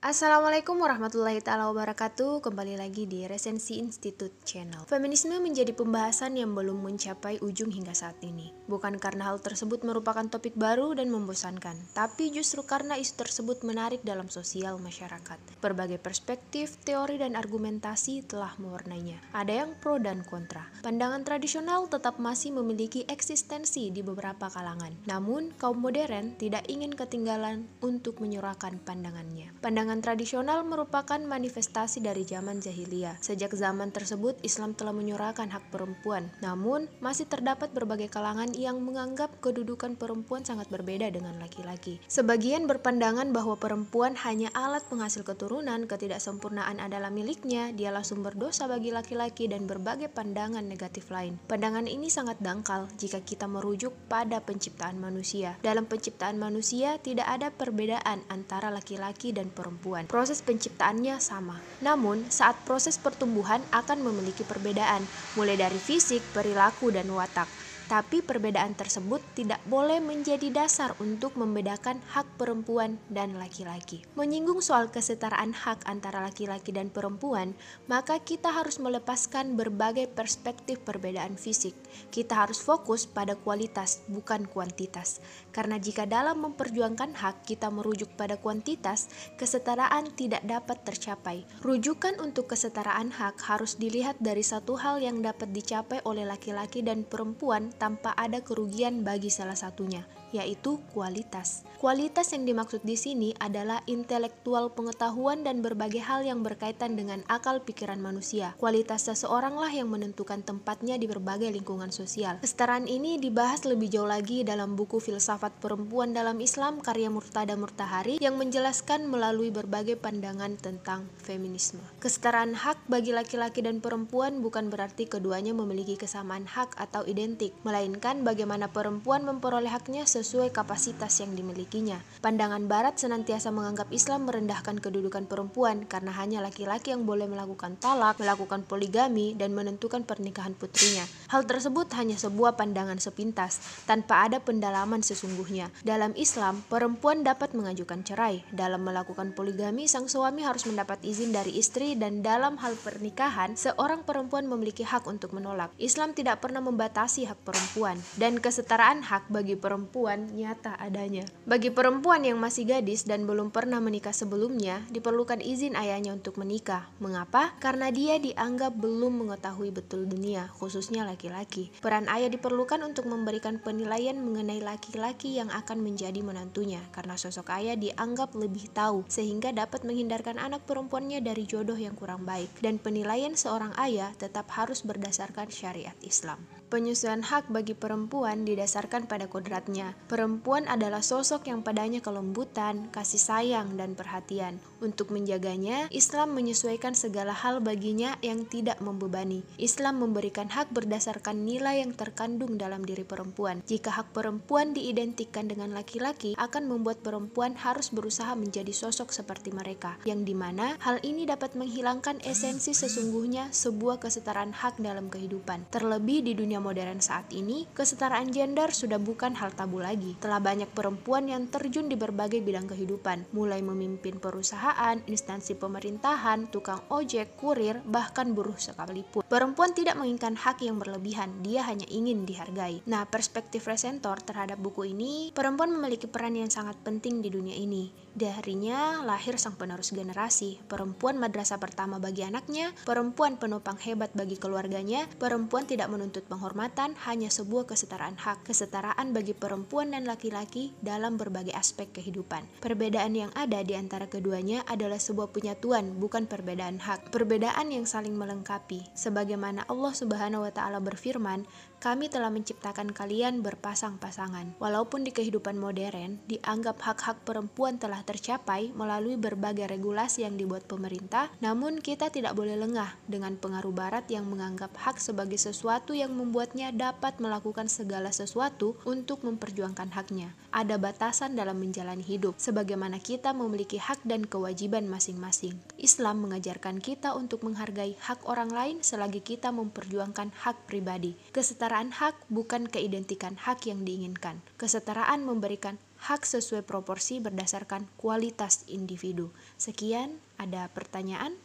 Assalamualaikum warahmatullahi taala wabarakatuh. Kembali lagi di Resensi Institute Channel. Feminisme menjadi pembahasan yang belum mencapai ujung hingga saat ini. Bukan karena hal tersebut merupakan topik baru dan membosankan, tapi justru karena isu tersebut menarik dalam sosial masyarakat. Berbagai perspektif, teori dan argumentasi telah mewarnainya. Ada yang pro dan kontra. Pandangan tradisional tetap masih memiliki eksistensi di beberapa kalangan. Namun, kaum modern tidak ingin ketinggalan untuk menyuarakan pandangannya. Pandangan Pandangan tradisional merupakan manifestasi dari zaman jahiliyah. Sejak zaman tersebut, Islam telah menyuarakan hak perempuan. Namun, masih terdapat berbagai kalangan yang menganggap kedudukan perempuan sangat berbeda dengan laki-laki. Sebagian berpandangan bahwa perempuan hanya alat penghasil keturunan, ketidaksempurnaan adalah miliknya, dialah sumber dosa bagi laki-laki, dan berbagai pandangan negatif lain. Pandangan ini sangat dangkal jika kita merujuk pada penciptaan manusia. Dalam penciptaan manusia, tidak ada perbedaan antara laki-laki dan perempuan perempuan. Proses penciptaannya sama. Namun, saat proses pertumbuhan akan memiliki perbedaan, mulai dari fisik, perilaku, dan watak. Tapi perbedaan tersebut tidak boleh menjadi dasar untuk membedakan hak perempuan dan laki-laki. Menyinggung soal kesetaraan hak antara laki-laki dan perempuan, maka kita harus melepaskan berbagai perspektif perbedaan fisik. Kita harus fokus pada kualitas, bukan kuantitas. Karena jika dalam memperjuangkan hak kita merujuk pada kuantitas, kesetaraan tidak dapat tercapai. Rujukan untuk kesetaraan hak harus dilihat dari satu hal yang dapat dicapai oleh laki-laki dan perempuan tanpa ada kerugian bagi salah satunya, yaitu kualitas. Kualitas yang dimaksud di sini adalah intelektual pengetahuan dan berbagai hal yang berkaitan dengan akal pikiran manusia. Kualitas seseoranglah yang menentukan tempatnya di berbagai lingkungan sosial. Kesetaraan ini dibahas lebih jauh lagi dalam buku Filsafat Perempuan dalam Islam karya Murtada Murtahari yang menjelaskan melalui berbagai pandangan tentang feminisme. Kesetaraan hak bagi laki-laki dan perempuan bukan berarti keduanya memiliki kesamaan hak atau identik, melainkan bagaimana perempuan memperoleh haknya sesuai kapasitas yang dimilikinya. Pandangan Barat senantiasa menganggap Islam merendahkan kedudukan perempuan karena hanya laki-laki yang boleh melakukan talak, melakukan poligami, dan menentukan pernikahan putrinya. Hal tersebut hanya sebuah pandangan sepintas, tanpa ada pendalaman sesungguhnya. Dalam Islam, perempuan dapat mengajukan cerai. Dalam melakukan poligami, sang suami harus mendapat izin dari istri dan dalam hal pernikahan, seorang perempuan memiliki hak untuk menolak. Islam tidak pernah membatasi hak perempuan dan kesetaraan hak bagi perempuan perempuan nyata adanya. Bagi perempuan yang masih gadis dan belum pernah menikah sebelumnya, diperlukan izin ayahnya untuk menikah. Mengapa? Karena dia dianggap belum mengetahui betul dunia, khususnya laki-laki. Peran ayah diperlukan untuk memberikan penilaian mengenai laki-laki yang akan menjadi menantunya, karena sosok ayah dianggap lebih tahu, sehingga dapat menghindarkan anak perempuannya dari jodoh yang kurang baik. Dan penilaian seorang ayah tetap harus berdasarkan syariat Islam. Penyusuan hak bagi perempuan didasarkan pada kodratnya. Perempuan adalah sosok yang padanya kelembutan, kasih sayang, dan perhatian. Untuk menjaganya, Islam menyesuaikan segala hal baginya yang tidak membebani. Islam memberikan hak berdasarkan nilai yang terkandung dalam diri perempuan. Jika hak perempuan diidentikan dengan laki-laki, akan membuat perempuan harus berusaha menjadi sosok seperti mereka, yang di mana hal ini dapat menghilangkan esensi sesungguhnya sebuah kesetaraan hak dalam kehidupan. Terlebih di dunia modern saat ini, kesetaraan gender sudah bukan hal tabu lagi. Telah banyak perempuan yang terjun di berbagai bidang kehidupan, mulai memimpin perusahaan, instansi pemerintahan, tukang ojek, kurir, bahkan buruh sekalipun. Perempuan tidak menginginkan hak yang berlebihan, dia hanya ingin dihargai. Nah, perspektif resentor terhadap buku ini, perempuan memiliki peran yang sangat penting di dunia ini. Darinya lahir sang penerus generasi, perempuan madrasah pertama bagi anaknya, perempuan penopang hebat bagi keluarganya, perempuan tidak menuntut penghormatan hanya sebuah kesetaraan hak, kesetaraan bagi perempuan dan laki-laki dalam berbagai aspek kehidupan. Perbedaan yang ada di antara keduanya adalah sebuah penyatuan, bukan perbedaan hak. Perbedaan yang saling melengkapi. Sebagaimana Allah Subhanahu wa taala berfirman, kami telah menciptakan kalian berpasang-pasangan. Walaupun di kehidupan modern dianggap hak-hak perempuan telah tercapai melalui berbagai regulasi yang dibuat pemerintah, namun kita tidak boleh lengah dengan pengaruh barat yang menganggap hak sebagai sesuatu yang membuatnya dapat melakukan segala sesuatu untuk memperjuangkan haknya. Ada batasan dalam menjalani hidup, sebagaimana kita memiliki hak dan kewajiban masing-masing. Islam mengajarkan kita untuk menghargai hak orang lain selagi kita memperjuangkan hak pribadi. Kesetaraan hak bukan keidentikan hak yang diinginkan. Kesetaraan memberikan hak sesuai proporsi berdasarkan kualitas individu. Sekian, ada pertanyaan?